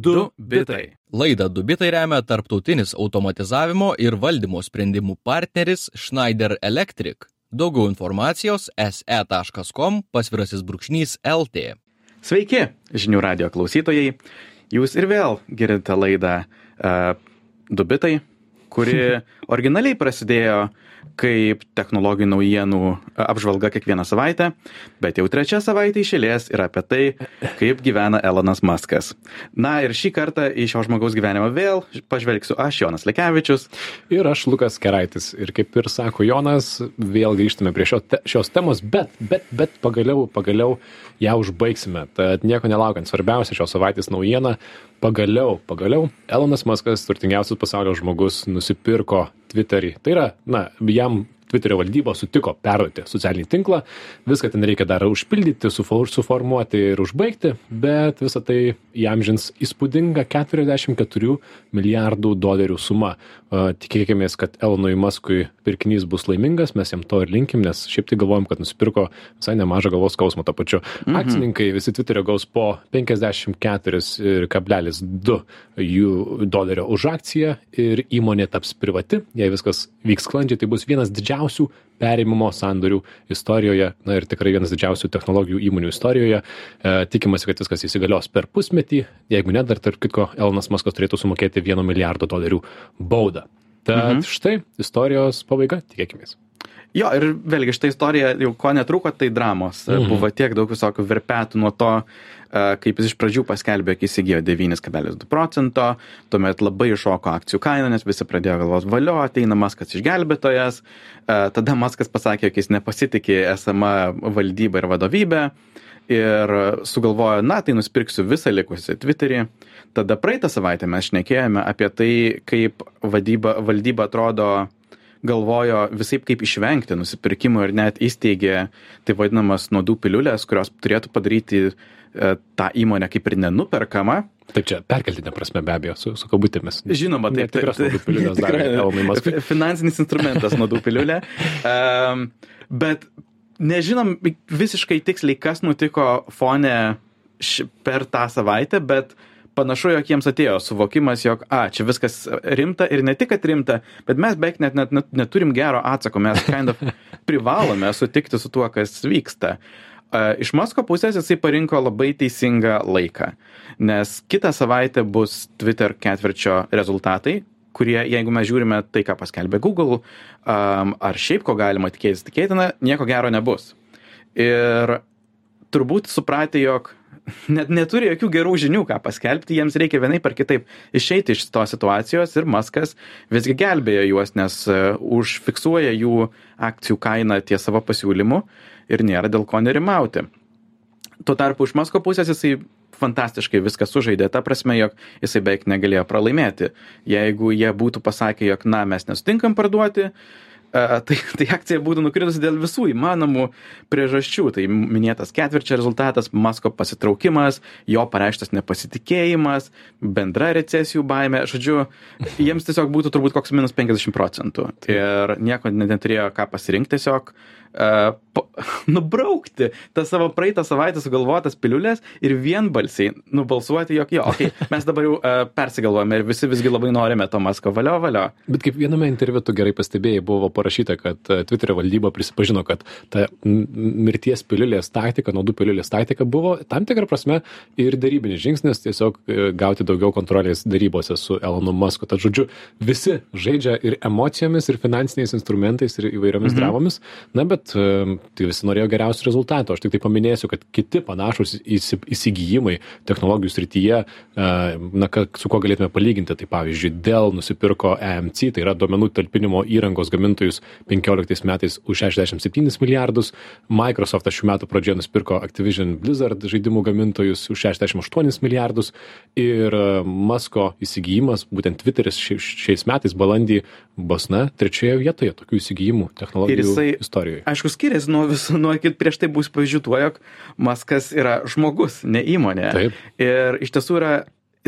Du bitai. Laidą Dubitai remia tarptautinis automatizavimo ir valdymo sprendimų partneris Schneider Electric. Daugiau informacijos se.com pasvirasis brūkšnys LT. Sveiki, žinių radio klausytojai. Jūs ir vėl girdite laidą uh, Dubitai, kuri originaliai prasidėjo kaip technologijų naujienų apžvalga kiekvieną savaitę, bet jau trečia savaitė išėlės yra apie tai, kaip gyvena Elonas Muskas. Na ir šį kartą į šio žmogaus gyvenimą vėl pažvelgsiu aš, Jonas Lekevičius. Ir aš, Lukas Keraitis. Ir kaip ir sako Jonas, vėl grįžtame prie šio te, šios temos, bet, bet, bet pagaliau, pagaliau ją užbaigsime. Tad nieko nelaukiant, svarbiausia šios savaitės naujiena. Pagaliau, pagaliau, Elonas Muskas, turtingiausias pasaulio žmogus, nusipirko Twitterį. Tai yra, na, jam Twitterio valdyba sutiko perduoti socialinį tinklą, viską ten reikia dar užpildyti, suformuoti ir užbaigti, bet visą tai įamžins įspūdinga 44 milijardų dolerių suma. Tikėkime, kad Elonui Maskui pirkinys bus laimingas, mes jam to ir linkim, nes šiaip tai galvojam, kad nusipirko visai nemažą galvos skausmą to pačiu. Mhm. Akcininkai visi Twitterio gaus po 54,2 jų dolerio už akciją ir įmonė taps privati, jei viskas vyks sklandžiai, tai bus vienas didžiausių perėmimo sandorių istorijoje, na ir tikrai vienas didžiausių technologijų įmonių istorijoje. E, tikimasi, kad viskas įsigalios per pusmetį, jeigu ne, dar tarp kitko, Elonas Maskas turėtų sumokėti 1 milijardo dolerių baudą. Tad mhm. štai istorijos pabaiga, tikėkime. Jo, ir vėlgi šitą istoriją jau ko netruko, tai dramos. Mhm. Buvo tiek daug visokių verpetų nuo to, kaip jis iš pradžių paskelbė, kai įsigijo 9,2 procento, tuomet labai iššoko akcijų kaina, nes visi pradėjo galvoti, valio, ateina Maskas išgelbėtojas, tada Maskas pasakė, jog jis nepasitikė esama valdyba ir vadovybė ir sugalvojo, na, tai nusipirksiu visą likusią Twitterį. Tada praeitą savaitę mes šnekėjome apie tai, kaip vadyba, valdyba atrodo galvojo visaip kaip išvengti nusipirkimo ir net įsteigė taip vadinamas nuodų piliulės, kurios turėtų padaryti e, tą įmonę kaip ir nenuperkama. Taip čia perkeltinė prasme be abejo, su, su kabutėmis. Žinoma, tai tikras nuodų piliulės dar. Finansinis instrumentas nuodų piliulė. Um, bet nežinom visiškai tiksliai, kas nutiko fone per tą savaitę, bet uh, panašu jog jiems atėjo suvokimas jog a čia viskas rimta ir ne tik kad rimta bet mes beveik net net net neturim gero atsako. Mes kind of privalome sutikti su tuo kas vyksta. Iš masko pusės jisai parinko labai teisingą laiką nes kitą savaitę bus twitter ketvirčio rezultatai kurie jeigu mes žiūrime tai ką paskelbė google um, ar šiaip ko galima tikėtis tikėtina nieko gero nebus. Ir turbūt supratę jog net neturi jokių gerų žinių, ką paskelbti, jiems reikia vienaip ar kitaip išeiti iš tos situacijos ir Maskas visgi gelbėjo juos, nes e, užfiksuoja jų akcijų kainą ties savo pasiūlymu ir nėra dėl ko nerimauti. Tuo tarpu iš Masko pusės jisai fantastiškai viską sužaidė, ta prasme, jog jisai beveik negalėjo pralaimėti. Jeigu jie būtų pasakę, jog na, mes nesutinkam parduoti, uh, tai, tai akcija būtų nukritusi dėl visų įmanomų priežasčių. Tai minėtas ketvirčio rezultatas, Masko pasitraukimas, jo pareištas nepasitikėjimas, bendra recesijų baime. Žodžiu, jiems tiesiog būtų turbūt koks minus 50 procentų. Ir nieko neturėjo ką pasirinkti tiesiog. Uh, nubraukti tas savo praeitą savaitę sugalvotas piliulės ir vienbalsiai nubalsuoti, jog jo, okay, mes dabar jau uh, persigalvojame ir visi visgi labai norime to Masko valio valio. Bet kaip viename interviu tu gerai pastebėjai, buvo parašyta, kad Twitterio valdyba prisipažino, kad ta mirties piliulės taktika, naudų piliulės taktika buvo tam tikrą prasme ir darybinis žingsnis tiesiog gauti daugiau kontrolės darybose su Elonu Musku. Tad žodžiu, visi žaidžia ir emocijomis, ir finansiniais instrumentais, ir įvairiomis mhm. dramomis. Na, bet kad tai visi norėjo geriausių rezultatų. Aš tik tai paminėsiu, kad kiti panašus įsigijimai technologijų srityje, na, su kuo galėtume palyginti, tai pavyzdžiui, Dell nusipirko EMC, tai yra duomenų talpinimo įrangos gamintojus 15 metais už 67 milijardus, Microsoft šių metų pradžioje nusipirko Activision Blizzard žaidimų gamintojus už 68 milijardus. Ir Masko įsigijimas, būtent Twitteris šiais metais balandį bus, na, trečioje vietoje tokių įsigijimų technologijų jisai, istorijoje aišku skiriasi nuo visų nuo prieš tai bus pavyzdžių tuo jog maskas yra žmogus ne įmonė Taip. ir iš tiesų yra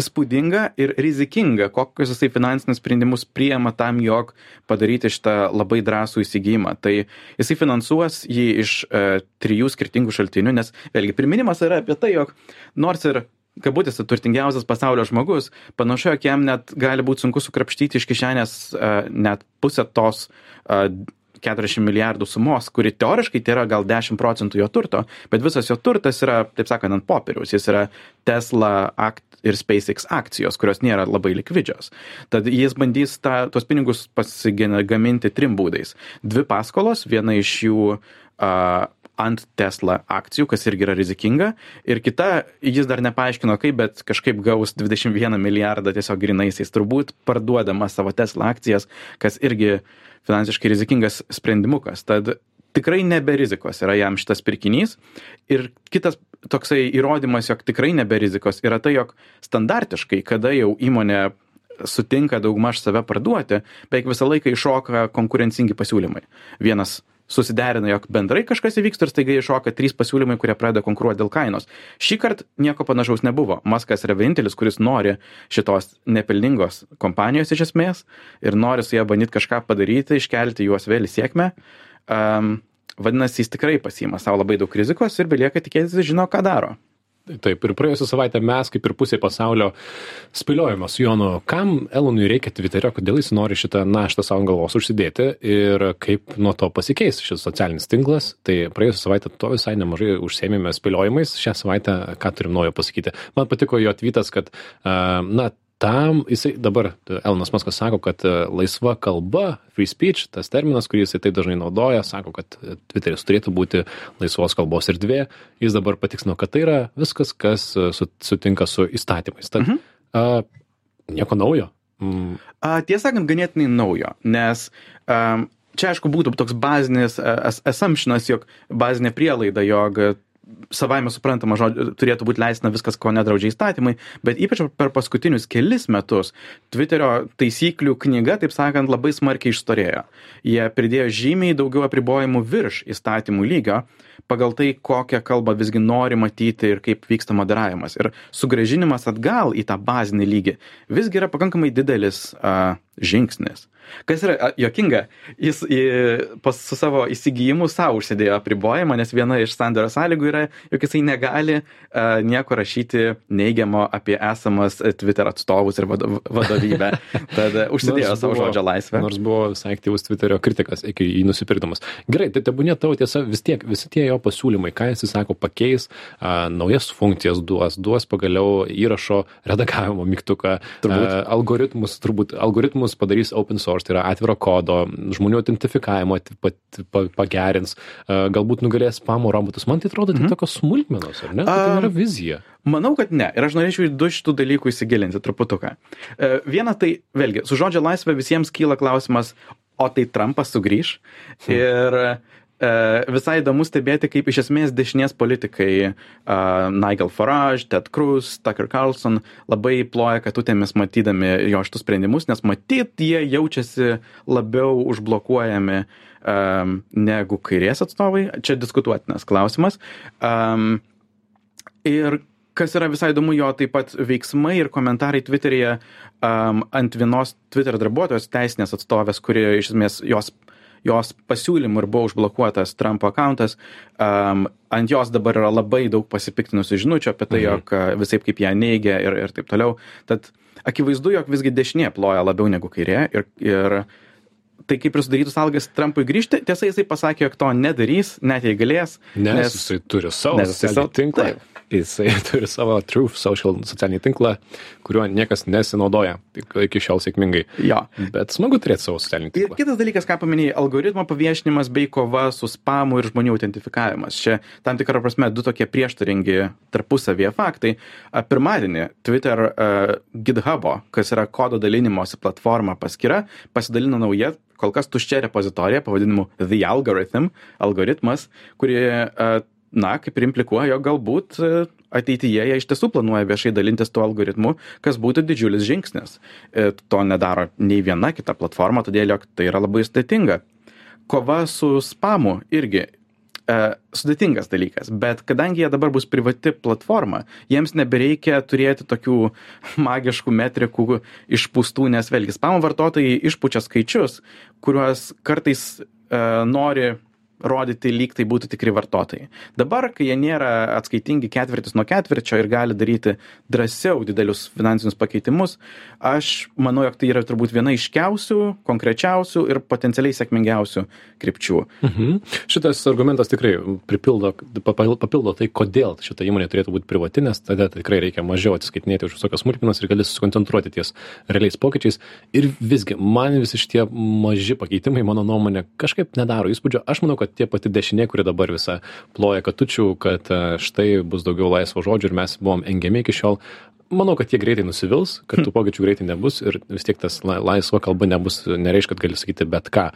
įspūdinga ir rizikinga kokius jisai finansinius sprendimus priima tam jog padaryti šitą labai drąsų įsigijimą tai jisai finansuos jį iš e, trijų skirtingų šaltinių nes vėlgi priminimas yra apie tai jog nors ir kabutėse turtingiausias pasaulio žmogus, panašu, jog jam net gali būti sunku sukrapštyti iš kišenės uh, net pusę tos uh, 40 milijardų sumos, kuri teoriškai tai yra gal 10 procentų jo turto, bet visas jo turtas yra, taip sakant, ant popieriaus. Jis yra Tesla akt ir SpaceX akcijos, kurios nėra labai likvidžios. Tad jis bandys tą, tuos pinigus pasigaminti trim būdais. Dvi paskolos, viena iš jų uh, ant Tesla akcijų, kas irgi yra rizikinga. Ir kita, jis dar nepaaiškino kaip, bet kažkaip gaus 21 milijardą tiesiog grinaisiais, turbūt parduodama savo Tesla akcijas, kas irgi finansiškai rizikingas sprendimukas. Tad tikrai nebe rizikos yra jam šitas pirkinys. Ir kitas toksai įrodymas, jog tikrai nebe rizikos, yra tai, jog standartiškai, kada jau įmonė sutinka daugmaž save parduoti, beveik visą laiką iššoka konkurencingi pasiūlymai. Vienas susiderina, jog bendrai kažkas įvyksta ir staiga iššoka trys pasiūlymai, kurie pradeda konkuruoti dėl kainos. Šį kartą nieko panašaus nebuvo. Maskas yra vienintelis, kuris nori šitos nepelningos kompanijos iš esmės ir nori su ją bandyti kažką padaryti, iškelti juos vėl į sėkmę. Um, vadinasi, jis tikrai pasima savo labai daug rizikos ir belieka tikėtis, žino, ką daro. Taip, ir praėjusią savaitę mes, kaip ir pusė pasaulio, spėliojame su Jonu, kam Elonui reikia Twitterio, kodėl jis nori šitą naštą savo galvos užsidėti ir kaip nuo to pasikeis šis socialinis tinklas. Tai praėjusią savaitę to visai nemažai užsėmėme spėliojimais, šią savaitę ką turim naujo pasakyti. Man patiko jo tvytas, kad, na, tam jisai dabar Elonas Maskas sako, kad e, laisva kalba, free speech, tas terminas, kurį jisai taip dažnai naudoja, sako, kad e, Twitteris turėtų būti laisvos kalbos erdvė. Jis dabar patikslino, kad tai yra viskas, kas e, sutinka su įstatymais. Tad mhm. a, nieko naujo. Mm. A, tiesą sakant, ganėtinai naujo, nes a, čia aišku būtų toks bazinis assumptionas, jog bazinė prielaida, jog savaime suprantama žodžiu turėtų būt leistina viskas ko nedraudžia įstatymai bet ypač per paskutinius kelis metus tviterio taisyklių knyga taip sakant labai smarkiai išstorėjo. Jie pridėjo žymiai daugiau apribojimų virš įstatymų lygio pagal tai kokią kalbą visgi nori matyti ir kaip vyksta moderavimas. Ir sugrąžinimas atgal į tą bazinį lygį visgi yra pakankamai didelis a žingsnis Kas yra jokinga, jis į, pas, su savo įsigijimu savo užsidėjo apribojimą, nes viena iš sandorio sąlygų yra, jog jisai negali uh, nieko rašyti neigiamo apie esamas Twitter atstovus ir vadovybę. Tad užsidėjo savo buvo, žodžio laisvę. Nors buvo visai aktyvus Twitterio kritikas iki jį nusipirkdamas. Gerai, tai tebūnė tavo tiesa, vis tiek visi tie jo pasiūlymai, ką jis sako, pakeis, uh, naujas funkcijas duos, duos pagaliau įrašo redagavimo mygtuką, turbūt. Uh, algoritmus, turbūt algoritmus padarys open source tai yra atviro kodo, žmonių identifikavimo pagerins, galbūt nugalės spamo robotus. Man tai atrodo, tai mhm. tokios smulkmenos, ar ne? Tai, tai yra vizija. Manau, kad ne. Ir aš norėčiau į du šitų dalykų įsigilinti truputuką. E, viena tai, vėlgi, su žodžio laisvė visiems kyla klausimas, o tai Trumpas sugrįž. Hmm. Ir E, visai įdomu stebėti, kaip iš esmės dešinės politikai uh, Nigel Farage, Ted Cruz, Tucker Carlson labai ploja katutėmis matydami jo šitus sprendimus, nes matyt, jie jaučiasi labiau užblokuojami um, negu kairės atstovai. Čia diskutuotinas klausimas. Um, ir kas yra visai įdomu, jo taip pat veiksmai ir komentarai Twitter'yje um, ant vienos Twitter darbuotojos teisinės atstovės, kuri iš esmės jos jos pasiūlymu ir buvo užblokuotas Trumpo akauntas. Um, ant jos dabar yra labai daug pasipiktinusių žinučių apie tai, mhm. jog visai kaip ją neigia ir, ir taip toliau. Tad akivaizdu, jog visgi dešinė ploja labiau negu kairė ir, ir tai kaip ir sudarytų sąlygas Trumpui grįžti. Tiesa, jisai pasakė, jog to nedarys, net jei galės. Nes, nes jisai turi savo tinklą. Taip jisai turi savo Truth Social socialinį tinklą, kuriuo niekas nesinaudoja iki šiol sėkmingai. Jo. Bet smagu turėti savo socialinį tinklą. Ir kitas dalykas, ką paminėjai, algoritmo paviešinimas bei kova su spamu ir žmonių identifikavimas. Čia tam tikrą prasme du tokie prieštaringi tarpusavėje faktai. Pirmadienį Twitter uh, GitHub'o, kas yra kodo dalinimosi platforma paskyra, pasidalino nauja kol kas tuščia repozitorija pavadinimu The Algorithm, algoritmas, kuri uh, na kaip ir implikuoja jog galbūt e, ateityje jie iš tiesų planuoja viešai dalintis tuo algoritmu kas būtų didžiulis žingsnis. E, to nedaro nei viena kita platforma todėl jog tai yra labai sudėtinga. Kova su spamu irgi e, sudėtingas dalykas, bet kadangi jie dabar bus privati platforma, jiems nebereikia turėti tokių magiškų metrikų išpūstų, nes vėlgi spamo vartotojai išpučia skaičius, kuriuos kartais e, nori rodyti lyg tai būtų tikri vartotojai dabar kai jie nėra atskaitingi ketvirtis nuo ketvirčio ir gali daryti drąsiau didelius finansinius pakeitimus aš manau jog tai yra turbūt viena aiškiausių konkrečiausių ir potencialiai sėkmingiausių krypčių Mhm. Šitas argumentas tikrai pripildo, papil- papildo tai, kodėl šita įmonė turėtų būti privati, nes tada tikrai reikia mažiau atsiskaitinėti už visokias smulkmenas ir gali susikoncentruoti ties realiais pokyčiais. Ir visgi, man visi šitie maži pakeitimai, mano nuomonė, kažkaip nedaro įspūdžio. Aš manau, kad tie pati dešinė, kuri dabar visą ploja katučių, kad e, štai bus daugiau laisvo žodžio ir mes buvom engiami iki šiol. Manau, kad jie greitai nusivils, kad tų pokyčių greitai nebus ir vis tiek tas la- laisva kalba nebus, nereiškia, kad gali sakyti bet ką.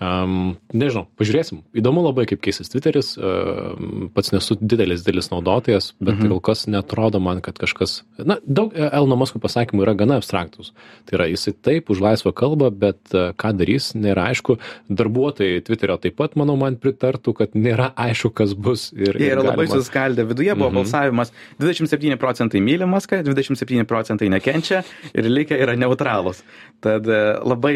Um, nežinau, pažiūrėsim. Įdomu labai, kaip keisis Twitteris. Um, pats nesu didelis, didelis naudotojas, bet mhm. kol kas netrodo man, kad kažkas... Na, daug e, Elno Musko pasakymų yra gana abstraktus. Tai yra, jisai taip už laisvą kalbą, bet e, ką darys, nėra aišku. Darbuotojai Twitterio taip pat, manau, man pritartų, kad nėra aišku, kas bus. Ir, Jie ir yra labai galima- suskaldę. Viduje buvo Mhm. balsavimas 27 procentai myli Maską, 27 procentai nekenčia ir likę yra neutralūs. Tad e, labai,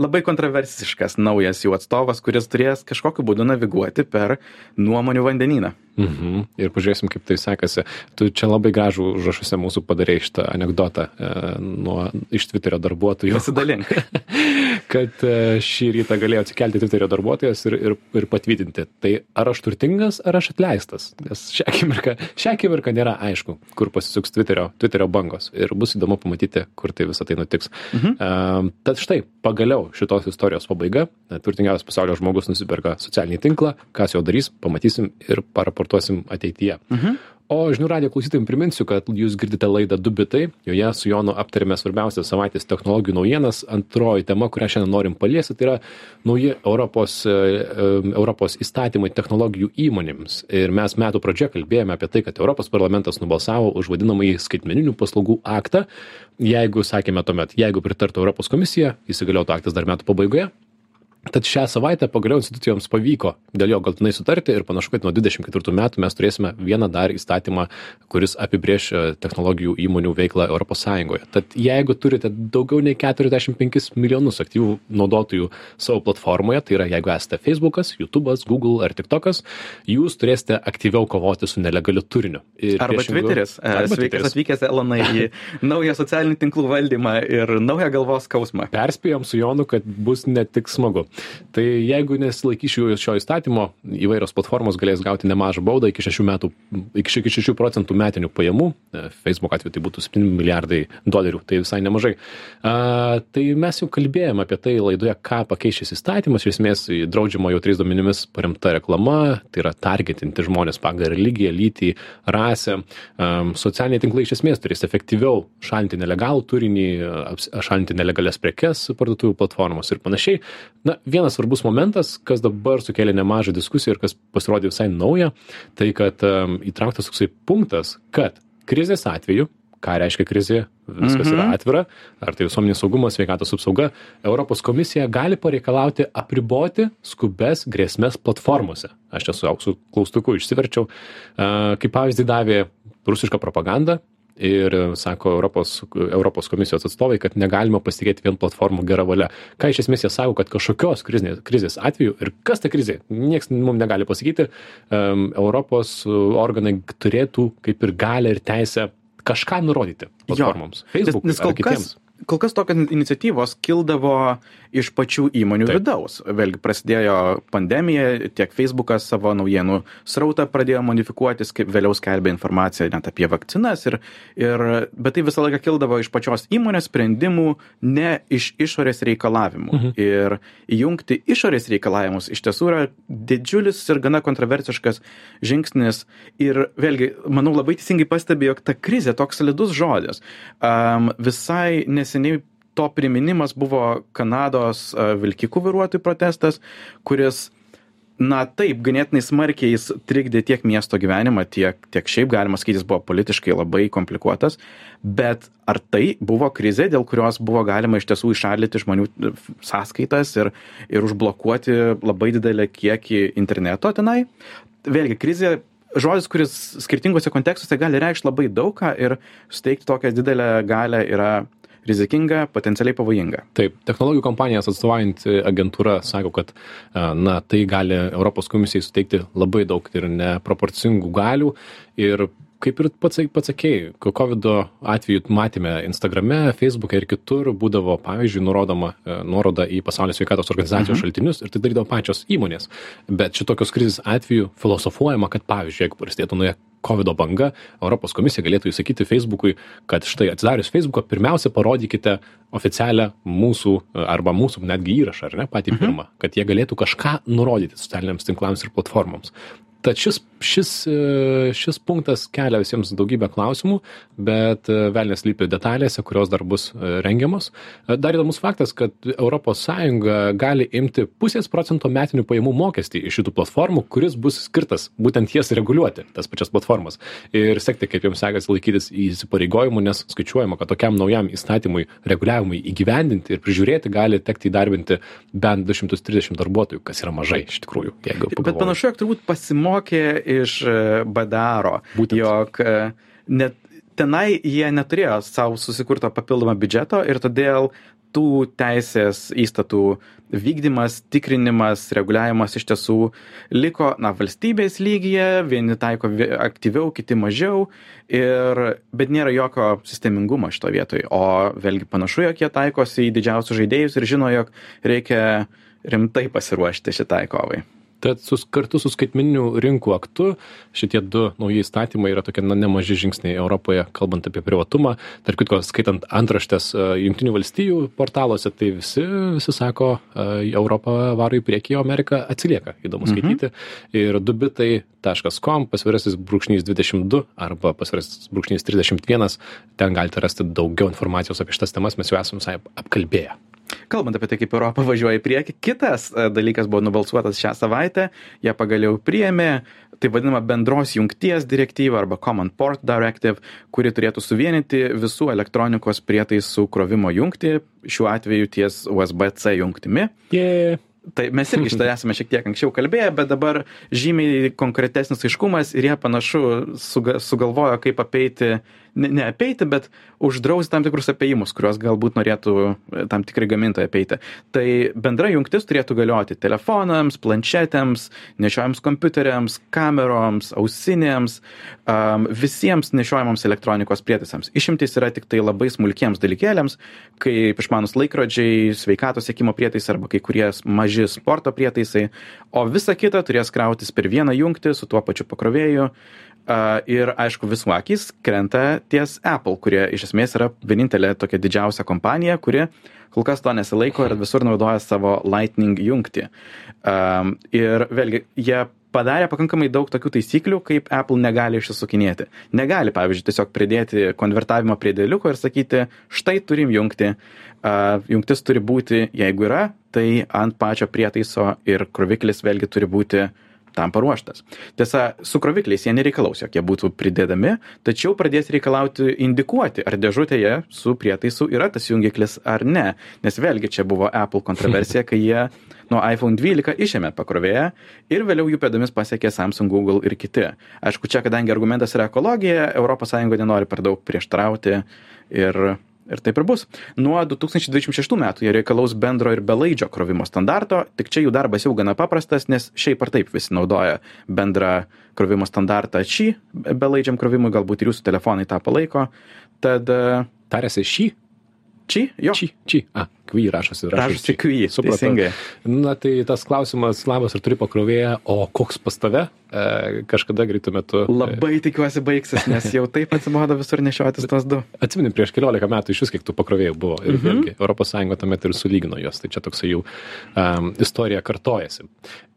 labai kontroversiškas naujas jų atstovas, kuris turės kažkokiu būdu naviguoti per nuomonių vandenyną. Mhm. Ir pažiūrėsim, kaip tai sekasi. Tu čia labai gražų užrašuose mūsų padarėjai šitą anegdotą e, nuo, iš Twitterio darbuotojų, Pasidalink. kad e, šį rytą galėjo atsikelti Twitterio darbuotojas ir, ir, ir patvirtinti. Tai ar aš turtingas, ar aš atleistas? Nes šią akimirką, šią akimirką nėra aišku, kur pasisuks Twitterio, Twitterio bangos. Ir bus įdomu pamatyti, kur tai visą tai nutiks. Mhm. Tad štai, pagaliau šitos istorijos pabaiga. Turtingiausias pasaulio žmogus nusipirka socialinį tinklą. Kas jo darys, pamatysim ir paraportuosim ateityje. Mhm. O žinių radio klausytojams priminsiu, kad jūs girdite laidą Du bitai. Joje su Jonu aptarėme svarbiausias savaitės technologijų naujienas. Antroji tema, kurią šiandien norim paliesti, tai yra nauji Europos, e, e, Europos įstatymai technologijų įmonėms. Ir mes metų pradžioje kalbėjome apie tai, kad Europos parlamentas nubalsavo už vadinamąjį skaitmeninių paslaugų aktą. Jeigu, sakėme tuomet, jeigu pritartų Europos komisija, įsigaliotų aktas dar metų pabaigoje, Tad šią savaitę pagaliau institucijoms pavyko dėl jo galtinai sutarti ir panašu, kad nuo 24 metų mes turėsime vieną dar įstatymą, kuris apibrieš e, technologijų įmonių veiklą ES. Tad jeigu turite daugiau nei 45 milijonus aktyvių naudotojų savo platformoje, tai yra jeigu esate Facebookas, YouTube'as, Google ar TikTokas, jūs turėsite aktyviau kovoti su nelegaliu turiniu. Ir Arba priešingu- Twitteris. E, Arba Sveikas Twitteris. atvykęs Elonai į naują socialinių tinklų valdymą ir naują galvos skausmą. Perspėjom su Jonu, kad bus ne tik smagu. Tai jeigu nesilaikysiu šio įstatymo, įvairios platformos galės gauti nemažą baudą iki 6, metų, iki 6 procentų metinių pajamų. E, Facebook atveju tai būtų 7 milijardai dolerių, tai visai nemažai. A, tai mes jau kalbėjome apie tai laidoje, ką pakeis šis įstatymas. Iš esmės draudžiama jau trys duomenimis paremta reklama, tai yra targetinti žmonės pagal religiją, lytį, rasę. Socialiniai tinklai iš esmės turės efektyviau šalinti nelegalų turinį, šalinti nelegalias prekes parduotuvių platformos ir panašiai. Na, vienas svarbus momentas, kas dabar sukėlė nemažą diskusiją ir kas pasirodė visai nauja, tai kad um, įtrauktas toksai punktas, kad krizės atveju, ką reiškia krizė, viskas Mhm. yra atvira, ar tai visuomenės saugumas, sveikatos apsauga, Europos komisija gali pareikalauti apriboti skubes grėsmės platformose. Aš čia su auksu klaustuku išsiverčiau. A, Kaip pavyzdį davė rusišką propagandą. Ir e, sako Europos, Europos komisijos atstovai, kad negalima pasitikėti vien platformų gerą valią. Ką iš esmės jie sako, kad kažkokios krizės, krizės atveju ir kas ta krizė, niekas mums negali pasakyti, um, Europos organai turėtų kaip ir galę ir teisę kažką nurodyti platformoms. Facebook'ui nes, nes ar kol kas, kol kas tokios iniciatyvos kildavo iš pačių įmonių Taip. vidaus. Vėlgi prasidėjo pandemija, tiek Facebookas savo naujienų srautą pradėjo modifikuotis, kaip vėliau skelbė informaciją net apie vakcinas. Ir, ir, bet tai visą laiką kildavo iš pačios įmonės sprendimų, ne iš išorės reikalavimų. Mhm. Ir įjungti išorės reikalavimus iš tiesų yra didžiulis ir gana kontroversiškas žingsnis. Ir vėlgi, manau, labai teisingai pastebėjo, jog ta krizė toks solidus žodis. Um, visai neseniai to priminimas buvo Kanados uh, vilkikų vairuotojų protestas, kuris na taip, ganėtinai smarkiai jis trikdė tiek miesto gyvenimą, tiek, tiek šiaip galima sakyti, jis buvo politiškai labai komplikuotas, bet ar tai buvo krizė, dėl kurios buvo galima iš tiesų išalyti žmonių e, sąskaitas ir, ir užblokuoti labai didelį kiekį interneto tenai? Vėlgi, krizė žodis, kuris skirtingose kontekstuose gali reikšti labai daug ką ir suteikti tokią didelę galę yra rizikinga, potencialiai pavojinga. Taip, technologijų kompanijas atstovaujantį agentūra sako, kad na, tai gali Europos komisijai suteikti labai daug ir neproporcingų galių ir kaip ir pats pats sakei kovido atveju matėme instagrame feisbuke ir kitur būdavo pavyzdžiui nurodoma e, nuoroda į pasaulio sveikatos organizacijos šaltinius ir tai darydavo pačios įmonės. Bet šitokios krizės atveju filosofuojama kad pavyzdžiui jeigu prasidėtų nauja kovido banga europos komisija galėtų įsakyti feisbukui kad štai atsidarius feisbuką pirmiausia parodykite oficialią mūsų arba mūsų netgi įrašą ar ne patį pirmą kad jie galėtų kažką nurodyti socialiniams tinklams ir platformoms tad šis šis e, šis punktas kelia visiems daugybę klausimų bet e, velnias slypi detalėse kurios dar bus e, rengiamos. Dar įdomus faktas kad europos sąjunga gali imti pusės procento metinių pajamų mokestį iš šitų platformų kuris bus skirtas būtent jas reguliuoti tas pačias platformas. Ir sekti kaip joms sekasi laikytis įsipareigojimų nes skaičiuojama kad tokiam naujam įstatymui reguliavimui įgyvendinti ir prižiūrėti gali tekti įdarbinti bent du šimtus trisdešim darbuotojų kas yra mažai iš tikrųjų jeigu Bet panašu, jog turbūt pasimokė iš e, Badaro, Būtent. jog e, net tenai jie neturėjo savo susikurto papildomą biudžeto ir todėl tų teisės įstatų vykdymas, tikrinimas, reguliavimas iš tiesų liko, na, valstybės lygyje, vieni taiko vi- aktyviau, kiti mažiau, ir, bet nėra jokio sistemingumo šito vietoj. O vėlgi panašu, jog jie taikosi į didžiausius žaidėjus ir žino, jog reikia rimtai pasiruošti šitai kovai. Tad sus, kartu su skaitmeniniu rinkų aktu šitie du nauji įstatymai yra tokie na, nemaži žingsniai Europoje, kalbant apie privatumą. Tark kitko, skaitant antraštės uh, Junktinių valstijų portaluose, tai visi, visi sako, uh, Europą varo į priekį, o Amerika atsilieka. Įdomu skaityti. Ir dubitai.com pasvirasis brūkšnys 22 arba pasvirasis brūkšnys 31. Ten galite rasti daugiau informacijos apie šitas temas, mes jau esame visai apkalbėję. Kalbant apie tai, kaip Europa važiuoja į priekį, kitas e, dalykas buvo nubalsuotas šią savaitę, jie pagaliau priėmė tai vadinama bendros jungties direktyva arba Common Port Directive, kuri turėtų suvienyti visų elektronikos prietaisų krovimo jungtį, šiuo atveju ties USB-C jungtimi. Yeah. Tai mes irgi šitą esame šiek tiek anksčiau kalbėję, bet dabar žymiai konkretesnis aiškumas ir jie panašu suga, sugalvojo, kaip apeiti, ne, ne apeiti, bet uždrausti tam tikrus apėjimus, kuriuos galbūt norėtų e, tam tikri gamintojai apeiti. Tai bendra jungtis turėtų galioti telefonams, planšetėms, nešiojams kompiuteriams, kameroms, ausinėms, um, visiems nešiojamams elektronikos prietaisams. Išimtis yra tik tai labai smulkiems dalykėliams, kaip išmanus laikrodžiai, sveikatos sėkimo prietaisai arba kai kurie maži sporto prietaisai, o visa kita turės krautis per vieną jungtį su tuo pačiu pakrovėju. Uh, ir aišku, visų akys krenta ties Apple, kurie iš esmės yra vienintelė tokia didžiausia kompanija, kuri kol kas to nesilaiko ir visur naudoja savo Lightning jungtį. Um, ir vėlgi, jie padarė pakankamai daug tokių taisyklių, kaip Apple negali išsisukinėti. Negali, pavyzdžiui, tiesiog pridėti konvertavimo prie dėliuko ir sakyti, štai turim jungti. Uh, jungtis turi būti, jeigu yra, tai ant pačio prietaiso ir kroviklis vėlgi turi būti tam paruoštas. Tiesa, su krovikliais jie nereikalaus, jog jie būtų pridedami, tačiau pradės reikalauti indikuoti, ar dėžutėje su prietaisu yra tas jungiklis ar ne. Nes vėlgi čia buvo Apple kontroversija, kai jie nuo iPhone 12 išėmė pakrovėją ir vėliau jų pėdomis pasiekė Samsung, Google ir kiti. Aišku, čia kadangi argumentas yra ekologija, ES nenori per daug prieštrauti ir Ir taip ir bus. Nuo 2026 metų jie reikalaus bendro ir belaidžio krovimo standarto, tik čia jų darbas jau gana paprastas, nes šiaip ar taip visi naudoja bendrą krovimo standartą šį belaidžiam krovimui, galbūt ir jūsų telefonai tą palaiko. Tad e, Tarėsi šį? Šį, jo, Šį, šį. A, kvy rašosi. rašosi kvy, Supratau. teisingai. Na tai tas klausimas, labas, ar turi pakrovėją, o koks pas tave e, kažkada greitų metu. Labai tikiuosi baigsis, nes jau taip atsibodo visur nešiotis tos du. Atsimeni, prieš keliolika metų iš vis kiek tų pakrovėjų buvo. Ir Mhm. vėlgi, ES tuomet ir sulygino juos. Tai čia toksai jau um, istorija kartojasi.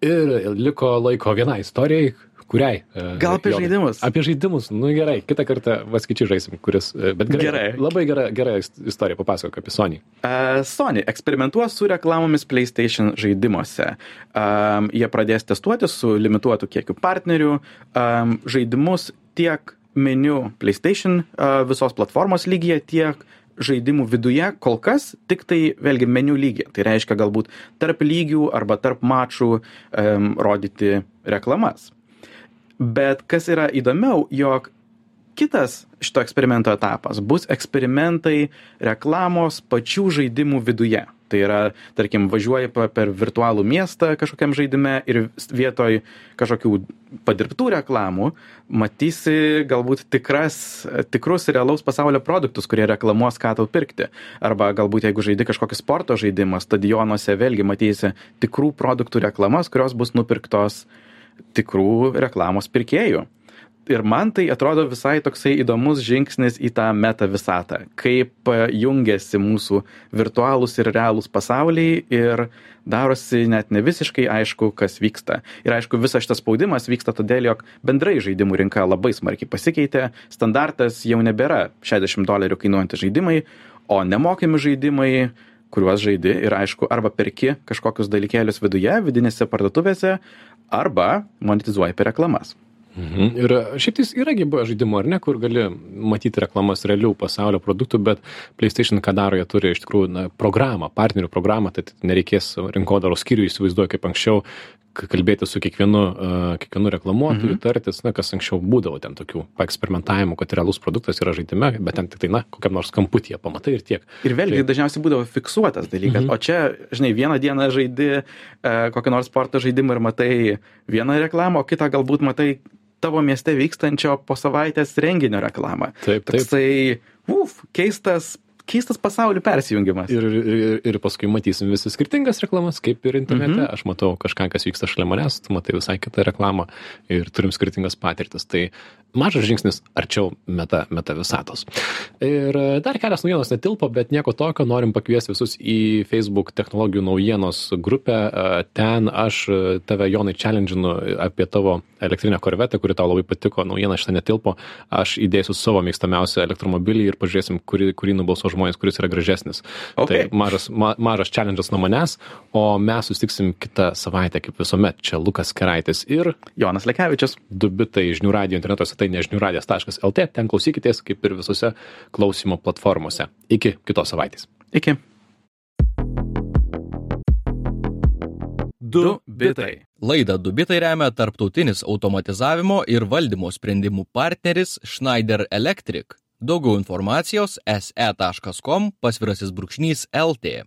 Ir liko laiko vienai istorijai, kuriai. e, Gal apie Jonai? žaidimus? Apie žaidimus. Nu gerai, kitą kartą vaskičiai žaisim, kuris. e, Bet gerai. Gerai. Labai gera, gera is- istorija, papasakok apie Sony. Uh, Sony eksperimentuos su reklamomis PlayStation žaidimuose. Um, jie pradės testuoti su limituotu kiekiu partnerių um, žaidimus tiek meniu PlayStation uh, visos platformos lygyje, tiek žaidimų viduje kol kas tik tai vėlgi meniu lygyje. Tai reiškia galbūt tarp lygių arba tarp mačų um, rodyti reklamas. Bet kas yra įdomiau, jog kitas šito eksperimento etapas bus eksperimentai reklamos pačių žaidimų viduje. Tai yra tarkim važiuoji per virtualų miestą kažkokiam žaidime ir vietoj kažkokių padirbtų reklamų matysi galbūt tikras tikrus realaus pasaulio produktus kurie reklamuos ką tau pirkti. Arba galbūt jeigu žaidi kažkokį sporto žaidimą stadionuose vėlgi matysi tikrų produktų reklamas kurios bus nupirktos tikrų reklamos pirkėjų. Ir man tai atrodo visai toksai įdomus žingsnis į tą meta visatą kaip jungiasi mūsų virtualūs ir realūs pasauliai ir darosi net ne visiškai aišku kas vyksta. Ir aišku visas šitas spaudimas vyksta todėl jog bendrai žaidimų rinka labai smarkiai pasikeitė standartas jau nebėra šešdešim dolerių kainuojantys žaidimai o nemokami žaidimai kuriuos žaidi ir aišku arba perki kažkokius dalykėlius viduje vidinėse parduotuvėse arba monetizuoji per reklamas Mhm. Ir šiaip tais yra buvę žaidimų, ar ne, kur gali matyti reklamas realių pasaulio produktų, bet PlayStation ką daro, jie turi iš tikrųjų na, programą, partnerių programą, tai nereikės rinkodaros skyrių, įsivaizduoju, kaip anksčiau kalbėti su kiekvienu, kiekvienu reklamuotoju, mhm. tartis, na, kas anksčiau būdavo ten tokių eksperimentavimų, kad realus produktas yra žaidime, bet ten tik tai, na, kokiam nors kamputyje pamatai ir tiek. Ir vėlgi tai... dažniausiai būdavo fiksuotas dalykas, mhm. o čia, žinai, vieną dieną žaidi uh, kokią nors sporto žaidimą ir matai vieną reklamą, o kitą galbūt matai tavo mieste vykstančio po savaitės renginio reklamą. Taip, taip. Toksai, uf, keistas keistas pasaulių persijungimas. Ir, ir, ir paskui matysim visi skirtingas reklamas, kaip ir internete. Mhm. Aš matau kažką, kas vyksta šalia manęs, tu matai visai kitą reklamą ir turim skirtingas patirtis. Tai mažas žingsnis arčiau meta, meta visatos. Ir dar kelias naujienos netilpo, bet nieko tokio, norim pakviesti visus į Facebook technologijų naujienos grupę. Ten aš tave, Jonai, challenge'inu apie tavo elektrinę korvetę, kuri tau labai patiko, naujiena šitą netilpo. Aš įdėsiu savo mėgstamiausią elektromobilį ir pažiūrėsim, kurį, kurį nubalsuo žmonės, kuris yra gražesnis. Okay. Tai mažas, ma, mažas challenge'as nuo manęs, o mes susitiksim kitą savaitę, kaip visuomet. Čia Lukas Keraitis ir Jonas Lekevičius. Du bitai žinių radio interneto svetainė žiniųradijas.lt. Ten klausykitės kaip ir visose klausimo platformose. Iki kitos savaitės. Iki. Du bitai. Laidą Du bitai remia tarptautinis automatizavimo ir valdymo sprendimų partneris Schneider Electric. Daugiau informacijos se.com pasvirasis brūkšnys LT.